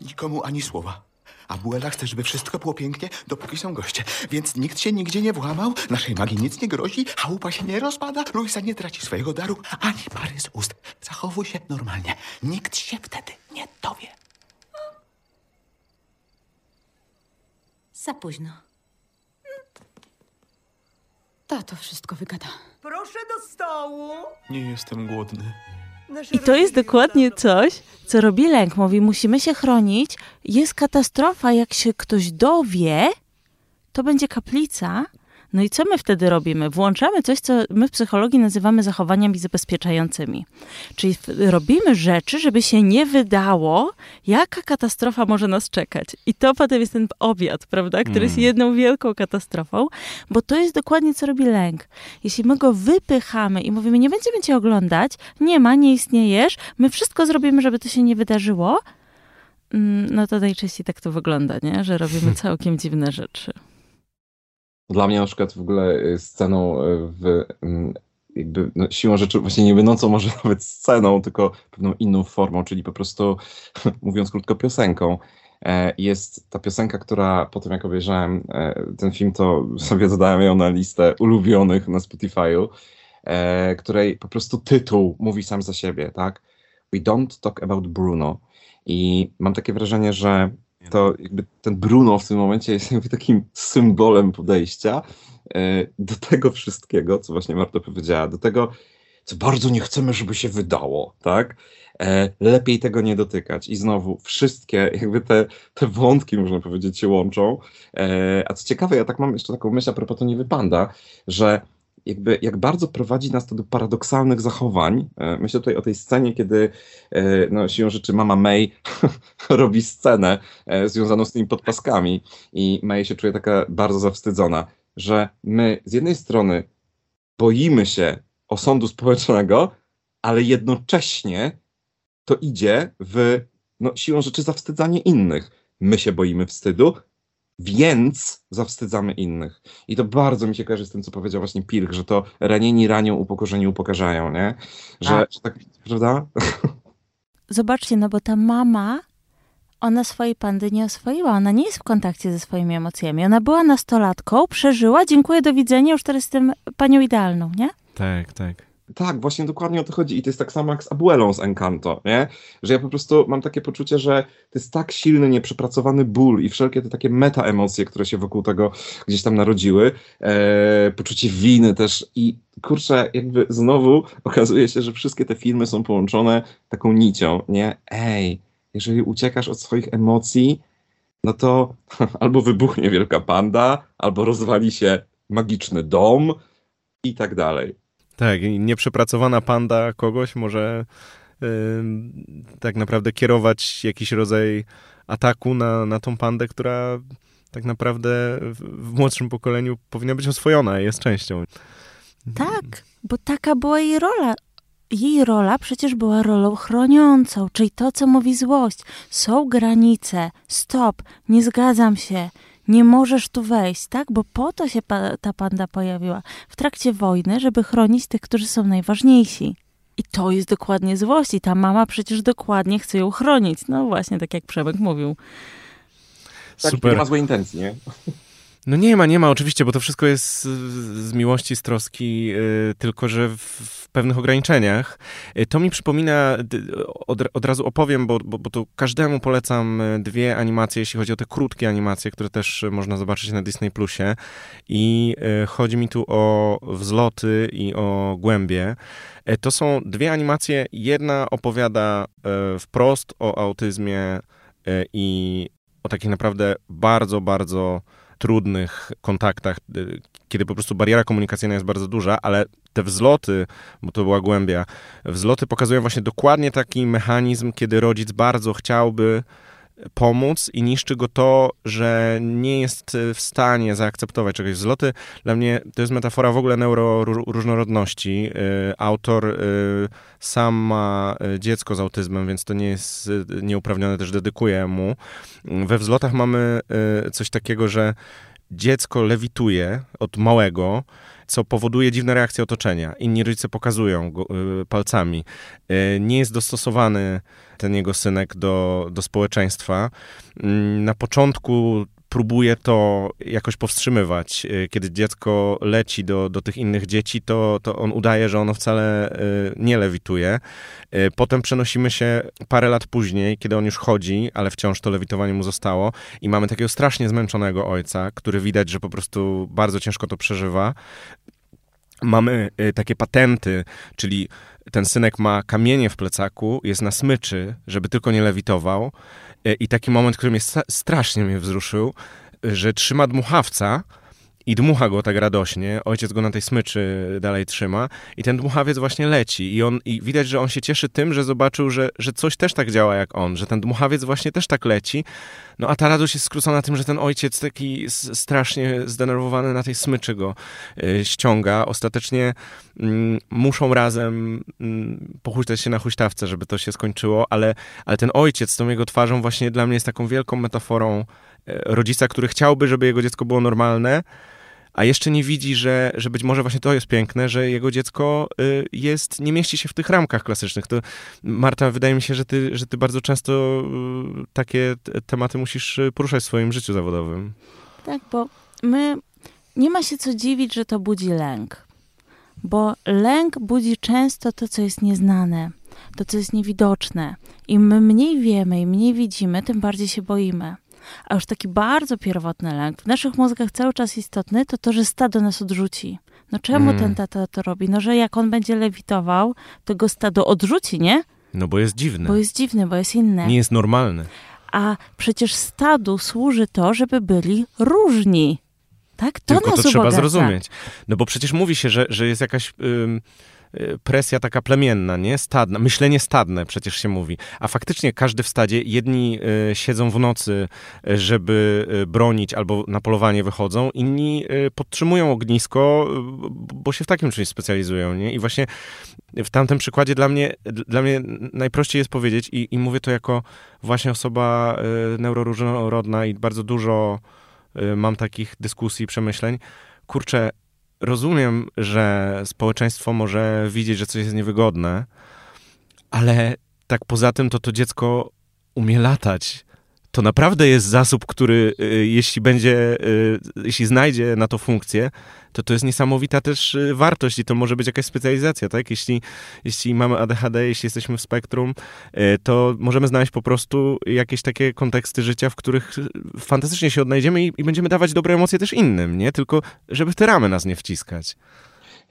Nikomu ani słowa. Abuela chce, żeby wszystko było pięknie, dopóki są goście. Więc nikt się nigdzie nie włamał, naszej magii nic nie grozi, chałupa się nie rozpada, Luisa nie traci swojego daru, ani pary z ust. Zachowuj się normalnie. Nikt się wtedy nie dowie. Za późno. Tato wszystko wygada. Proszę do stołu. Nie jestem głodny. I to jest dokładnie coś, co robi lęk. Mówi, musimy się chronić. Jest katastrofa, jak się ktoś dowie, to będzie kaplica. No i co my wtedy robimy? Włączamy coś, co my w psychologii nazywamy zachowaniami zabezpieczającymi. Czyli robimy rzeczy, żeby się nie wydało, jaka katastrofa może nas czekać. I to potem jest ten obiad, prawda, który jest Mm. jedną wielką katastrofą, bo to jest dokładnie, co robi lęk. Jeśli my go wypychamy i mówimy, nie będziemy cię oglądać, nie ma, nie istniejesz, my wszystko zrobimy, żeby to się nie wydarzyło, mm, no to najczęściej tak to wygląda, nie? Że robimy całkiem dziwne rzeczy. Dla mnie na przykład w ogóle y, sceną y, w mm, jakby no, siłą rzeczy właśnie nie będącą może nawet sceną, tylko pewną inną formą, czyli po prostu mówiąc krótko piosenką. E, Jest ta piosenka, która po tym jak obejrzałem e, ten film, to sobie dodałem ją na listę ulubionych na Spotify'u, e, której po prostu tytuł mówi sam za siebie, tak? We don't talk about Bruno. I mam takie wrażenie, że to jakby ten Bruno w tym momencie jest jakby takim symbolem podejścia e, do tego wszystkiego, co właśnie Marta powiedziała, do tego, co bardzo nie chcemy, żeby się wydało, tak? E, Lepiej tego nie dotykać. I znowu wszystkie jakby te, te wątki, można powiedzieć, się łączą. E, A co ciekawe, ja tak mam jeszcze taką myśl a propos to nie wypanda, że jakby jak bardzo prowadzi nas to do paradoksalnych zachowań. E, Myślę tutaj o tej scenie, kiedy e, no, siłą rzeczy mama May robi scenę e, związaną z tymi podpaskami i May się czuje taka bardzo zawstydzona, że my z jednej strony boimy się osądu społecznego, ale jednocześnie to idzie w no, siłą rzeczy zawstydzanie innych. My się boimy wstydu, więc zawstydzamy innych. I to bardzo mi się kojarzy z tym, co powiedział właśnie Pilch, że to ranieni ranią, upokorzeni upokarzają, nie? Że, Tak. że tak, prawda? Zobaczcie, no bo ta mama, ona swojej pandy nie oswoiła. Ona nie jest w kontakcie ze swoimi emocjami. Ona była nastolatką, przeżyła, dziękuję, do widzenia, już teraz jestem panią idealną, nie? Tak, tak. Tak, właśnie dokładnie o to chodzi. I to jest tak samo jak z Abuelą z Encanto, nie? Że ja po prostu mam takie poczucie, że to jest tak silny, nieprzepracowany ból i wszelkie te takie meta-emocje, które się wokół tego gdzieś tam narodziły, e, poczucie winy też i kurczę, jakby znowu okazuje się, że wszystkie te filmy są połączone taką nicią, nie? Ej, jeżeli uciekasz od swoich emocji, no to albo wybuchnie wielka panda, albo rozwali się magiczny dom i tak dalej. Tak, nieprzepracowana panda kogoś może ym, tak naprawdę kierować jakiś rodzaj ataku na, na tą pandę, która tak naprawdę w, w młodszym pokoleniu powinna być oswojona i jest częścią. Tak, bo taka była jej rola. Jej rola przecież była rolą chroniącą, czyli to, co mówi złość. Są granice, stop, nie zgadzam się, nie możesz tu wejść, tak? Bo po to się pa- ta panda pojawiła w trakcie wojny, żeby chronić tych, którzy są najważniejsi. I to jest dokładnie złość. I ta mama przecież dokładnie chce ją chronić. No właśnie, tak jak Przemek mówił. Tak, nie Super. ma złej intencji, nie? No nie ma, nie ma oczywiście, bo to wszystko jest z, z miłości, z troski, yy, tylko że w, pewnych ograniczeniach. Yy, to mi przypomina, od, od razu opowiem, bo, bo, bo tu każdemu polecam y, dwie animacje, jeśli chodzi o te krótkie animacje, które też można zobaczyć na Disney Plusie. I chodzi mi tu o wzloty i o głębie. Y, to są dwie animacje. Jedna opowiada y, wprost o autyzmie i o takich naprawdę bardzo, bardzo trudnych kontaktach, y, kiedy po prostu bariera komunikacyjna jest bardzo duża, ale te wzloty, bo to była głębia, wzloty pokazują właśnie dokładnie taki mechanizm, kiedy rodzic bardzo chciałby pomóc i niszczy go to, że nie jest w stanie zaakceptować czegoś. Wzloty dla mnie to jest metafora w ogóle neuroróżnorodności. Y, autor y, sam ma dziecko z autyzmem, więc to nie jest nieuprawnione, też dedykuję mu. We wzlotach mamy coś takiego, że dziecko lewituje od małego, co powoduje dziwne reakcje otoczenia. Inni rodzice pokazują go, y, palcami. Y, nie jest dostosowany ten jego synek do, do społeczeństwa. Y, na początku próbuje to jakoś powstrzymywać. Y, kiedy dziecko leci do, do tych innych dzieci, to, to on udaje, że ono wcale y, nie lewituje. Y, potem przenosimy się parę lat później, kiedy on już chodzi, ale wciąż to lewitowanie mu zostało i mamy takiego strasznie zmęczonego ojca, który widać, że po prostu bardzo ciężko to przeżywa. Mamy takie patenty, czyli ten synek ma kamienie w plecaku, jest na smyczy, żeby tylko nie lewitował. E, I taki moment, który mnie strasznie mnie wzruszył, że trzyma dmuchawca i dmucha go tak radośnie. Ojciec go na tej smyczy dalej trzyma i ten dmuchawiec właśnie leci. I, on, i widać, że on się cieszy tym, że zobaczył, że, że coś też tak działa jak on, że ten dmuchawiec właśnie też tak leci. No a ta radość jest skrócona tym, że ten ojciec taki strasznie zdenerwowany na tej smyczy go y, ściąga. Ostatecznie y, muszą razem y, pochuśtać się na huśtawce, żeby to się skończyło, ale, ale ten ojciec z tą jego twarzą właśnie dla mnie jest taką wielką metaforą e, rodzica, który chciałby, żeby jego dziecko było normalne, a jeszcze nie widzi, że, że być może właśnie to jest piękne, że jego dziecko y, jest, nie mieści się w tych ramkach klasycznych. To, Marta, wydaje mi się, że ty, że ty bardzo często y, takie tematy musisz y, poruszać w swoim życiu zawodowym. Tak, bo my, nie ma się co dziwić, że to budzi lęk. Bo lęk budzi często to, co jest nieznane, to, co jest niewidoczne. Im mniej wiemy i mniej widzimy, tym bardziej się boimy. A już taki bardzo pierwotny lęk, w naszych mózgach cały czas istotny, to to, że stado nas odrzuci. No czemu mm. ten tata to robi? No, że jak on będzie lewitował, to go stado odrzuci, nie? No bo jest dziwny. Bo jest dziwny, bo jest inny. Nie jest normalny. A przecież stadu służy to, żeby byli różni. Tak? To Tylko nas to ubogaca. trzeba zrozumieć. No bo przecież mówi się, że, że jest jakaś... presja taka plemienna, nie? Stadna, myślenie stadne przecież się mówi. A faktycznie każdy w stadzie, jedni y, siedzą w nocy, y, żeby bronić albo na polowanie wychodzą, inni podtrzymują ognisko, bo się w takim czymś specjalizują, nie? I właśnie w tamtym przykładzie dla mnie, dla mnie najprościej jest powiedzieć i, i mówię to jako właśnie osoba neuroróżnorodna i bardzo dużo mam takich dyskusji, przemyśleń. Kurczę, rozumiem, że społeczeństwo może widzieć, że coś jest niewygodne, ale tak poza tym to to dziecko umie latać to naprawdę jest zasób, który y, jeśli będzie, y, jeśli znajdzie na to funkcję, to to jest niesamowita też y, wartość i to może być jakaś specjalizacja, tak? Jeśli, jeśli mamy ADHD, jeśli jesteśmy w spektrum, to możemy znaleźć po prostu jakieś takie konteksty życia, w których fantastycznie się odnajdziemy i, i będziemy dawać dobre emocje też innym, nie? Tylko żeby te ramy nas nie wciskać.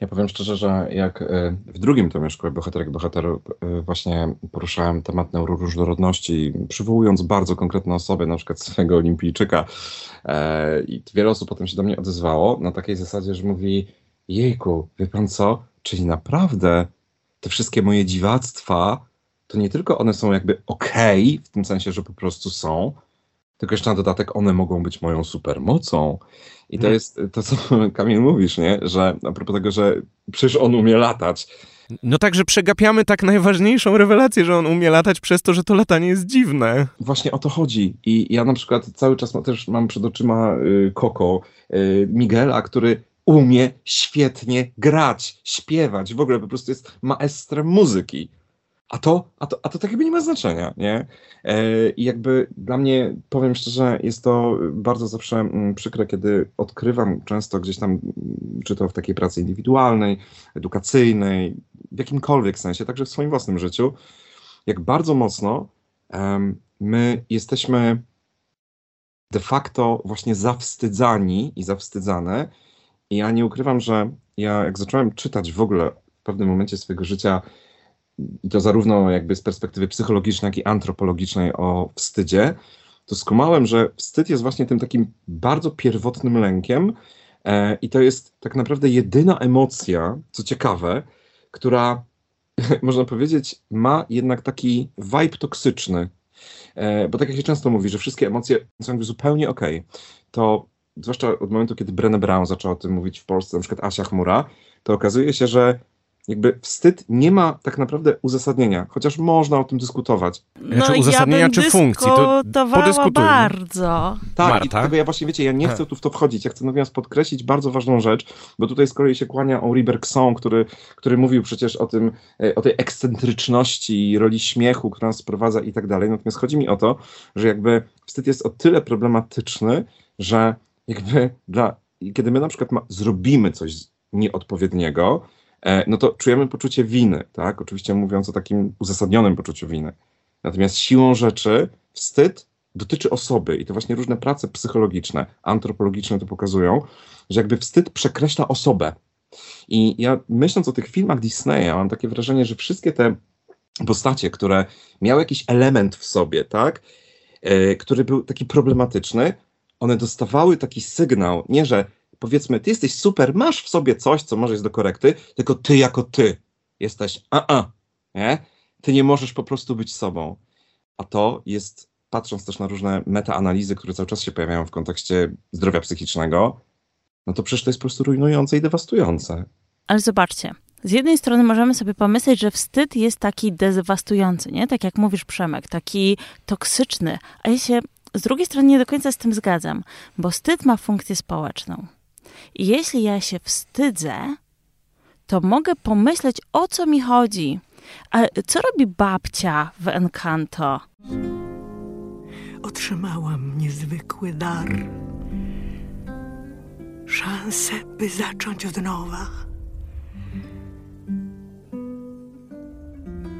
Ja powiem szczerze, że jak e, w drugim tomie Szkoły Bohaterek Bohaterów e, właśnie poruszałem temat neuroróżnorodności, przywołując bardzo konkretne osoby, na przykład swojego olimpijczyka e, i wiele osób potem się do mnie odezwało na takiej zasadzie, że mówi jejku, wie pan co, czyli naprawdę te wszystkie moje dziwactwa, to nie tylko one są jakby okej, okay, w tym sensie, że po prostu są, tylko jeszcze na dodatek one mogą być moją supermocą. I to jest to, co Kamil mówisz, nie? Że a propos tego, że przecież on umie latać. No tak, że przegapiamy tak najważniejszą rewelację, że on umie latać przez to, że to latanie jest dziwne. Właśnie o to chodzi. I ja na przykład cały czas też mam przed oczyma y, Koko, y, Miguela, który umie świetnie grać, śpiewać. W ogóle po prostu jest maestrem muzyki A to, a to, a to tak jakby nie ma znaczenia, nie? E, I jakby dla mnie, powiem szczerze, jest to bardzo zawsze mm, przykre, kiedy odkrywam często gdzieś tam, mm, czy to w takiej pracy indywidualnej, edukacyjnej, w jakimkolwiek sensie, także w swoim własnym życiu, jak bardzo mocno um, my jesteśmy de facto właśnie zawstydzani i zawstydzane. I ja nie ukrywam, że ja jak zacząłem czytać w ogóle w pewnym momencie swojego życia, i to zarówno jakby z perspektywy psychologicznej, jak i antropologicznej o wstydzie, to skumałem, że wstyd jest właśnie tym takim bardzo pierwotnym lękiem e, i to jest tak naprawdę jedyna emocja, co ciekawe, która można powiedzieć ma jednak taki vibe toksyczny, e, bo tak jak się często mówi, że wszystkie emocje są zupełnie okej, okay, to zwłaszcza od momentu, kiedy Brené Brown zaczęła o tym mówić w Polsce, na przykład Asia Chmura, to okazuje się, że jakby wstyd nie ma tak naprawdę uzasadnienia, chociaż można o tym dyskutować. No, znaczy uzasadnienia ja czy funkcji, to podyskutujmy. bardzo. Tak, Marta? i dlatego ja właśnie, wiecie, ja nie chcę tu w to wchodzić, ja chcę natomiast podkreślić bardzo ważną rzecz, bo tutaj z kolei się kłania Henri Bergson, który, który mówił przecież o tym, e, o tej ekscentryczności, roli śmiechu, która nas sprowadza i tak dalej, natomiast chodzi mi o to, że jakby wstyd jest o tyle problematyczny, że jakby dla, kiedy my na przykład ma, zrobimy coś nieodpowiedniego, no to czujemy poczucie winy, tak? Oczywiście mówiąc o takim uzasadnionym poczuciu winy. Natomiast siłą rzeczy wstyd dotyczy osoby i to właśnie różne prace psychologiczne, antropologiczne to pokazują, że jakby wstyd przekreśla osobę. I ja myśląc o tych filmach Disneya, mam takie wrażenie, że wszystkie te postacie, które miały jakiś element w sobie, tak, yy, który był taki problematyczny, one dostawały taki sygnał, nie że powiedzmy, ty jesteś super, masz w sobie coś, co może jest do korekty, tylko ty jako ty jesteś a-a, nie? Ty nie możesz po prostu być sobą. A to jest, patrząc też na różne metaanalizy, które cały czas się pojawiają w kontekście zdrowia psychicznego, no to przecież to jest po prostu rujnujące i dewastujące. Ale zobaczcie, z jednej strony możemy sobie pomyśleć, że wstyd jest taki dewastujący, nie? Tak jak mówisz, Przemek, taki toksyczny, a ja się z drugiej strony nie do końca z tym zgadzam, bo wstyd ma funkcję społeczną. I jeśli ja się wstydzę, to mogę pomyśleć, o co mi chodzi. A co robi babcia w Encanto? Otrzymałam niezwykły dar. Szansę, by zacząć od nowa.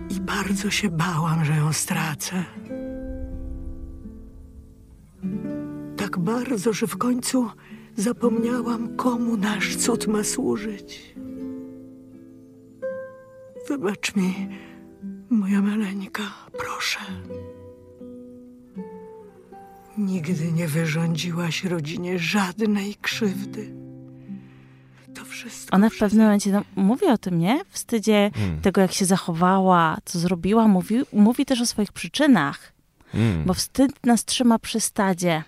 I bardzo się bałam, że ją stracę. Tak bardzo, że w końcu Zapomniałam, komu nasz cud ma służyć. Wybacz mi, moja maleńka, proszę. Nigdy nie wyrządziłaś rodzinie żadnej krzywdy. To wszystko. Ona w pewnym momencie no, mówi o tym, nie? Wstydzie hmm. tego, jak się zachowała, co zrobiła. Mówi, mówi też o swoich przyczynach. Hmm. Bo wstyd nas trzyma przy stadzie.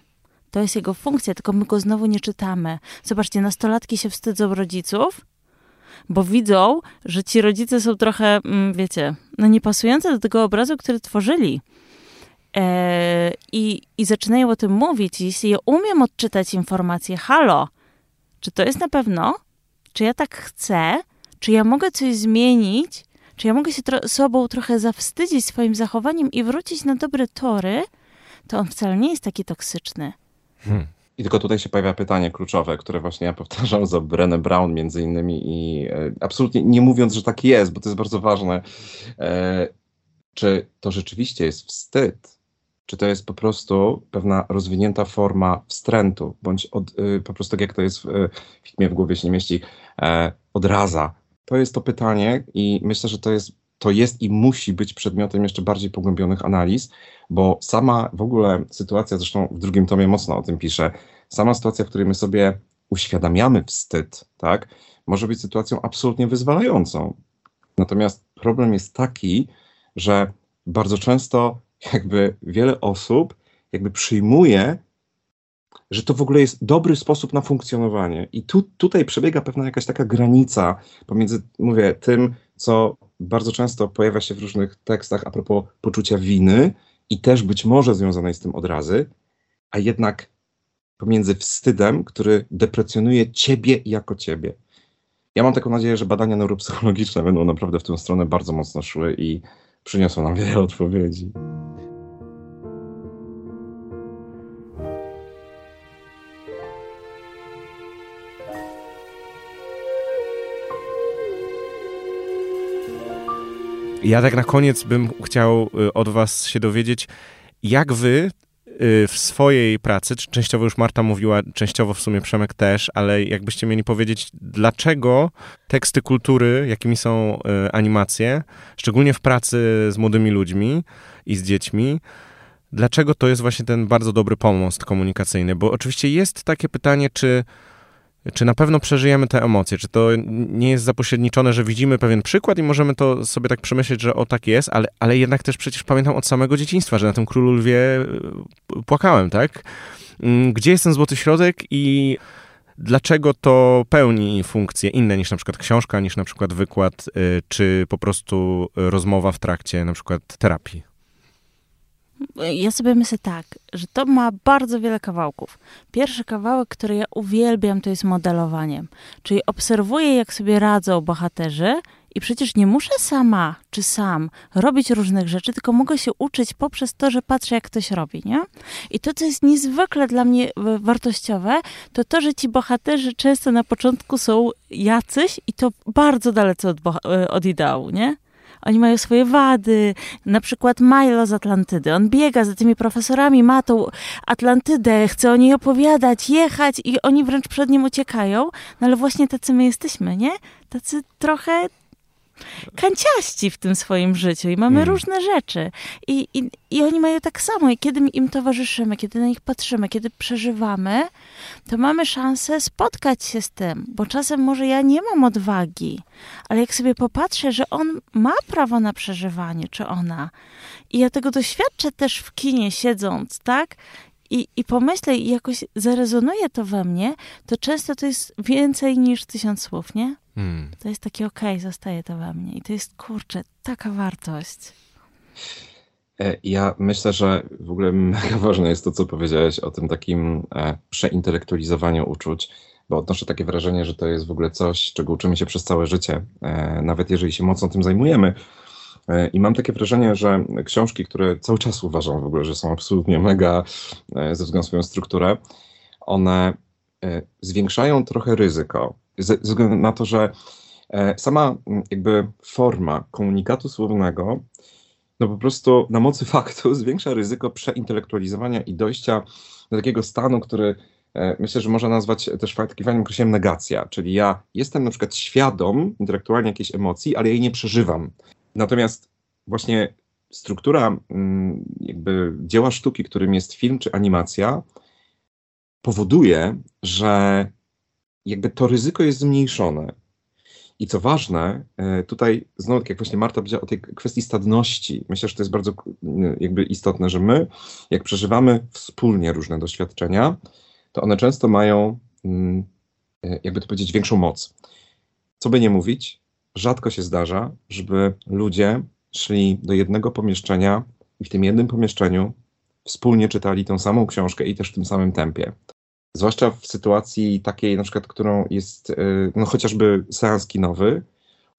To jest jego funkcja, tylko my go znowu nie czytamy. Zobaczcie, nastolatki się wstydzą rodziców, bo widzą, że ci rodzice są trochę, mm, wiecie, no niepasujące do tego obrazu, który tworzyli. E, i, I zaczynają o tym mówić. Jeśli ja umiem odczytać informacje, halo, czy to jest na pewno? Czy ja tak chcę? Czy ja mogę coś zmienić? Czy ja mogę się tro sobą trochę zawstydzić swoim zachowaniem i wrócić na dobre tory? To on wcale nie jest taki toksyczny. Hmm. I tylko tutaj się pojawia pytanie kluczowe, które właśnie ja powtarzam za Brené Brown między innymi i e, absolutnie nie mówiąc, że tak jest, bo to jest bardzo ważne, e, czy to rzeczywiście jest wstyd, czy to jest po prostu pewna rozwinięta forma wstrętu, bądź od, e, po prostu tak jak to jest w, w filmie w głowie się nie mieści, e, odraza. To jest to pytanie i myślę, że to jest to jest i musi być przedmiotem jeszcze bardziej pogłębionych analiz, bo sama w ogóle sytuacja, zresztą w drugim tomie mocno o tym piszę, sama sytuacja, w której my sobie uświadamiamy wstyd, tak, może być sytuacją absolutnie wyzwalającą. Natomiast problem jest taki, że bardzo często jakby wiele osób jakby przyjmuje, że to w ogóle jest dobry sposób na funkcjonowanie. I tu, tutaj przebiega pewna jakaś taka granica pomiędzy, mówię, tym, co bardzo często pojawia się w różnych tekstach a propos poczucia winy i też być może związanej z tym odrazy, a jednak pomiędzy wstydem, który deprecjonuje ciebie jako ciebie. Ja mam taką nadzieję, że badania neuropsychologiczne będą naprawdę w tę stronę bardzo mocno szły i przyniosło nam wiele odpowiedzi. Ja tak na koniec bym chciał y, od was się dowiedzieć, jak wy y, w swojej pracy, częściowo już Marta mówiła, częściowo w sumie Przemek też, ale jakbyście mieli powiedzieć, dlaczego teksty kultury, jakimi są y, animacje, szczególnie w pracy z młodymi ludźmi i z dziećmi, dlaczego to jest właśnie ten bardzo dobry pomost komunikacyjny? Bo oczywiście jest takie pytanie, czy czy na pewno przeżyjemy te emocje? Czy to nie jest zapośredniczone, że widzimy pewien przykład i możemy to sobie tak przemyśleć, że o tak jest, ale, ale jednak też przecież pamiętam od samego dzieciństwa, że na tym Królu Lwie e, płakałem, tak? Mm, gdzie jest ten złoty środek i dlaczego to pełni funkcje inne niż na przykład książka, niż na przykład wykład, e, czy po prostu rozmowa w trakcie na przykład terapii? Ja sobie myślę tak, że to ma bardzo wiele kawałków. Pierwszy kawałek, który ja uwielbiam, to jest modelowaniem. Czyli obserwuję, jak sobie radzą bohaterzy i przecież nie muszę sama czy sam robić różnych rzeczy, tylko mogę się uczyć poprzez to, że patrzę, jak ktoś robi, nie? I to, co jest niezwykle dla mnie wartościowe, to to, że ci bohaterzy często na początku są jacyś i to bardzo dalece od, od ideału, nie? Oni mają swoje wady. Na przykład Milo z Atlantydy. On biega za tymi profesorami, ma tą Atlantydę, chce o niej opowiadać, jechać i oni wręcz przed nim uciekają. No ale właśnie tacy my jesteśmy, nie? Tacy trochę kanciaści w tym swoim życiu i mamy mm. różne rzeczy. I, i, I oni mają tak samo. I kiedy im towarzyszymy, kiedy na nich patrzymy, kiedy przeżywamy, to mamy szansę spotkać się z tym, bo czasem może ja nie mam odwagi, ale jak sobie popatrzę, że on ma prawo na przeżywanie, czy ona, i ja tego doświadczę też w kinie siedząc, tak? I, I pomyślę i jakoś zarezonuje to we mnie, to często to jest więcej niż tysiąc słów, nie? Hmm. To jest takie okej, okay, zostaje to we mnie. I to jest, kurczę, taka wartość. E, ja myślę, że w ogóle mega ważne jest to, co powiedziałeś o tym takim e, przeintelektualizowaniu uczuć, bo odnoszę takie wrażenie, że to jest w ogóle coś, czego uczymy się przez całe życie, e, nawet jeżeli się mocno tym zajmujemy. I mam takie wrażenie, że książki, które cały czas uważam w ogóle, że są absolutnie mega ze względu na swoją strukturę, one zwiększają trochę ryzyko ze, względu na to, że e, sama jakby forma komunikatu słownego no po prostu na mocy faktu zwiększa ryzyko przeintelektualizowania i dojścia do takiego stanu, który e, myślę, że można nazwać też faktykiem określeniem negacja, czyli ja jestem na przykład świadom intelektualnie jakiejś emocji, ale jej nie przeżywam. Natomiast właśnie struktura jakby dzieła sztuki, którym jest film czy animacja, powoduje, że jakby to ryzyko jest zmniejszone. I co ważne, e, tutaj znowu, tak jak właśnie Marta powiedziała o tej kwestii stadności, myślę, że to jest bardzo jakby istotne, że my, jak przeżywamy wspólnie różne doświadczenia, to one często mają, mm, e, jakby to powiedzieć, większą moc. Co by nie mówić, rzadko się zdarza, żeby ludzie szli do jednego pomieszczenia i w tym jednym pomieszczeniu wspólnie czytali tą samą książkę i też w tym samym tempie zwłaszcza w sytuacji takiej, na przykład, którą jest y, no, chociażby seans kinowy,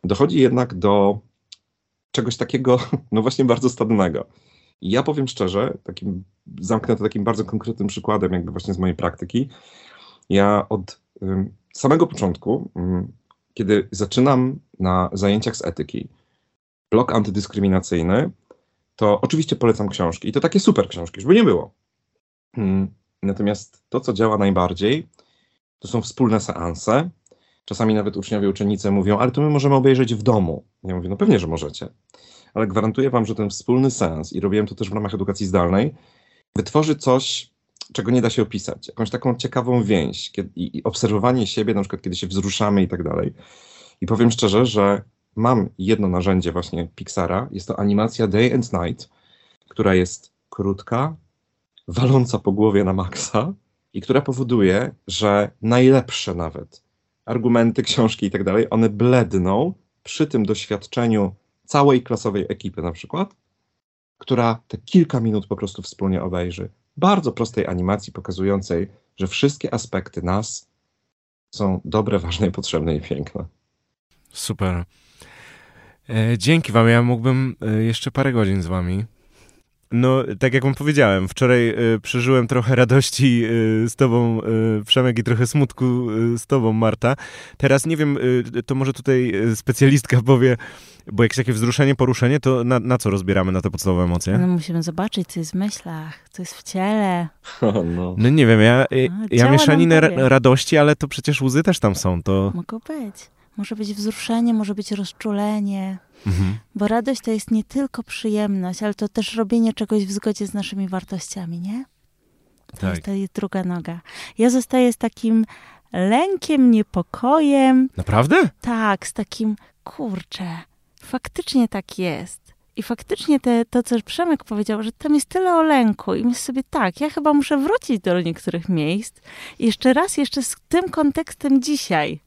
dochodzi jednak do czegoś takiego, no właśnie bardzo stadnego. I ja powiem szczerze, takim, zamknę to takim bardzo konkretnym przykładem, jakby właśnie z mojej praktyki. Ja od samego początku, kiedy zaczynam na zajęciach z etyki, blok antydyskryminacyjny, to oczywiście polecam książki. I to takie super książki, żeby nie było. Natomiast to, co działa najbardziej, to są wspólne seanse. Czasami nawet uczniowie, uczennice mówią, ale to my możemy obejrzeć w domu. Ja mówię, no pewnie, że możecie. Ale gwarantuję wam, że ten wspólny seans, i robiłem to też w ramach edukacji zdalnej, wytworzy coś, czego nie da się opisać. Jakąś taką ciekawą więź kiedy, i, i obserwowanie siebie, na przykład kiedy się wzruszamy i tak dalej. I powiem szczerze, że mam jedno narzędzie właśnie Pixara. Jest to animacja Day and Night, która jest krótka, waląca po głowie na maksa i która powoduje, że najlepsze nawet argumenty, książki i tak dalej, one bledną przy tym doświadczeniu całej klasowej ekipy na przykład, która te kilka minut po prostu wspólnie obejrzy. Bardzo prostej animacji pokazującej, że wszystkie aspekty nas są dobre, ważne, potrzebne i piękne. Super. E, dzięki wam, ja mógłbym e, jeszcze parę godzin z wami. No, tak jak wam powiedziałem, wczoraj y, przeżyłem trochę radości y, z tobą, y, Przemek, i trochę smutku z tobą, Marta. Teraz nie wiem, to może tutaj specjalistka powie, bo jakieś takie wzruszenie, poruszenie, to na, na co rozbieramy na te podstawowe emocje? No musimy zobaczyć, co jest w myślach, co jest w ciele. no. no nie wiem, ja, no, ja mieszaninę radości, ale to przecież łzy też tam są. To... Mogą być. Może być wzruszenie, może być rozczulenie. Mhm. Bo radość to jest nie tylko przyjemność, ale to też robienie czegoś w zgodzie z naszymi wartościami, nie? To tak. jest ta druga noga. Ja zostaję z takim lękiem, niepokojem. Naprawdę? Tak, z takim, kurczę, faktycznie tak jest. I faktycznie te, to, co Przemek powiedział, że tam jest tyle o lęku i myślę sobie, tak, ja chyba muszę wrócić do niektórych miejsc jeszcze raz, jeszcze z tym kontekstem dzisiaj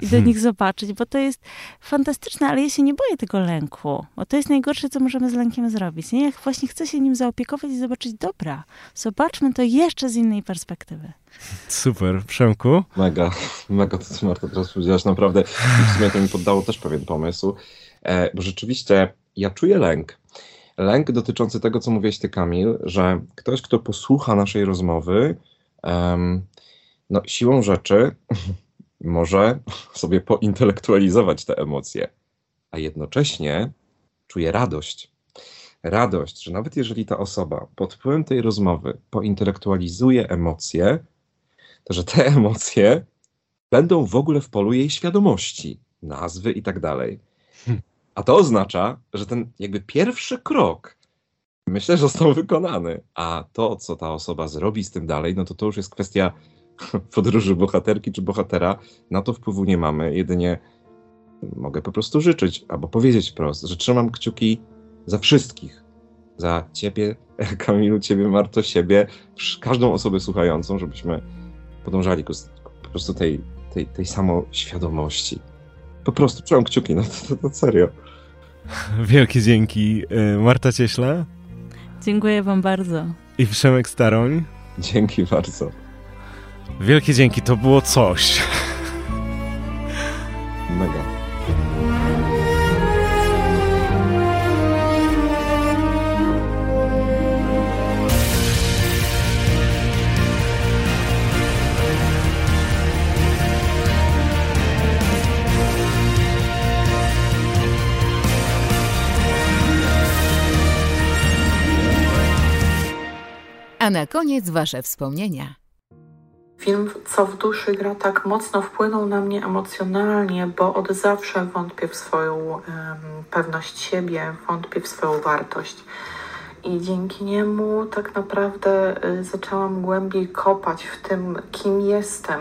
i do hmm. nich zobaczyć, bo to jest fantastyczne, ale ja się nie boję tego lęku, bo to jest najgorsze, co możemy z lękiem zrobić. Nie? Jak właśnie chcę się nim zaopiekować i zobaczyć, dobra, zobaczmy to jeszcze z innej perspektywy. Super. Przemku? Mega, mega to, co Marta teraz powiedziałaś, naprawdę. I w sumie to mi poddało też pewien pomysł, e, bo rzeczywiście ja czuję lęk. Lęk dotyczący tego, co mówiłeś ty, Kamil, że ktoś, kto posłucha naszej rozmowy, um, no siłą rzeczy może sobie pointelektualizować te emocje, a jednocześnie czuje radość. Radość, że nawet jeżeli ta osoba pod wpływem tej rozmowy pointelektualizuje emocje, to że te emocje będą w ogóle w polu jej świadomości, nazwy i tak dalej. A to oznacza, że ten jakby pierwszy krok myślę, że został wykonany, a to, co ta osoba zrobi z tym dalej, no to to już jest kwestia podróży bohaterki czy bohatera, na to wpływu nie mamy. Jedynie mogę po prostu życzyć albo powiedzieć wprost, że trzymam kciuki za wszystkich. Za ciebie, Kamilu, ciebie, Marto, siebie, każdą osobę słuchającą, żebyśmy podążali ku po prostu tej, tej, tej samoświadomości. Po prostu trzymam kciuki, no to, to, to serio. Wielkie dzięki. E, Marta Cieśla. Dziękuję wam bardzo. I Przemek Staroń. Dzięki bardzo. Wielkie dzięki, to było coś. Mega. A na koniec Wasze wspomnienia. Film Co w duszy gra tak mocno wpłynął na mnie emocjonalnie, bo od zawsze wątpię w swoją um, pewność siebie, wątpię w swoją wartość. I dzięki niemu tak naprawdę y, zaczęłam głębiej kopać w tym, kim jestem,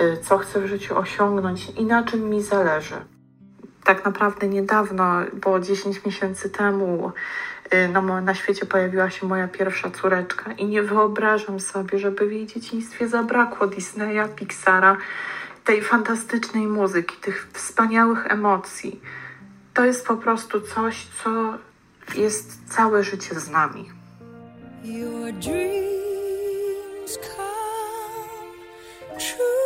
y, co chcę w życiu osiągnąć i na czym mi zależy. Tak naprawdę niedawno, bo 10 miesięcy temu, no, na świecie pojawiła się moja pierwsza córeczka i nie wyobrażam sobie, żeby w jej dzieciństwie zabrakło Disneya, Pixara, tej fantastycznej muzyki, tych wspaniałych emocji. To jest po prostu coś, co jest całe życie z nami. Your dreams come true.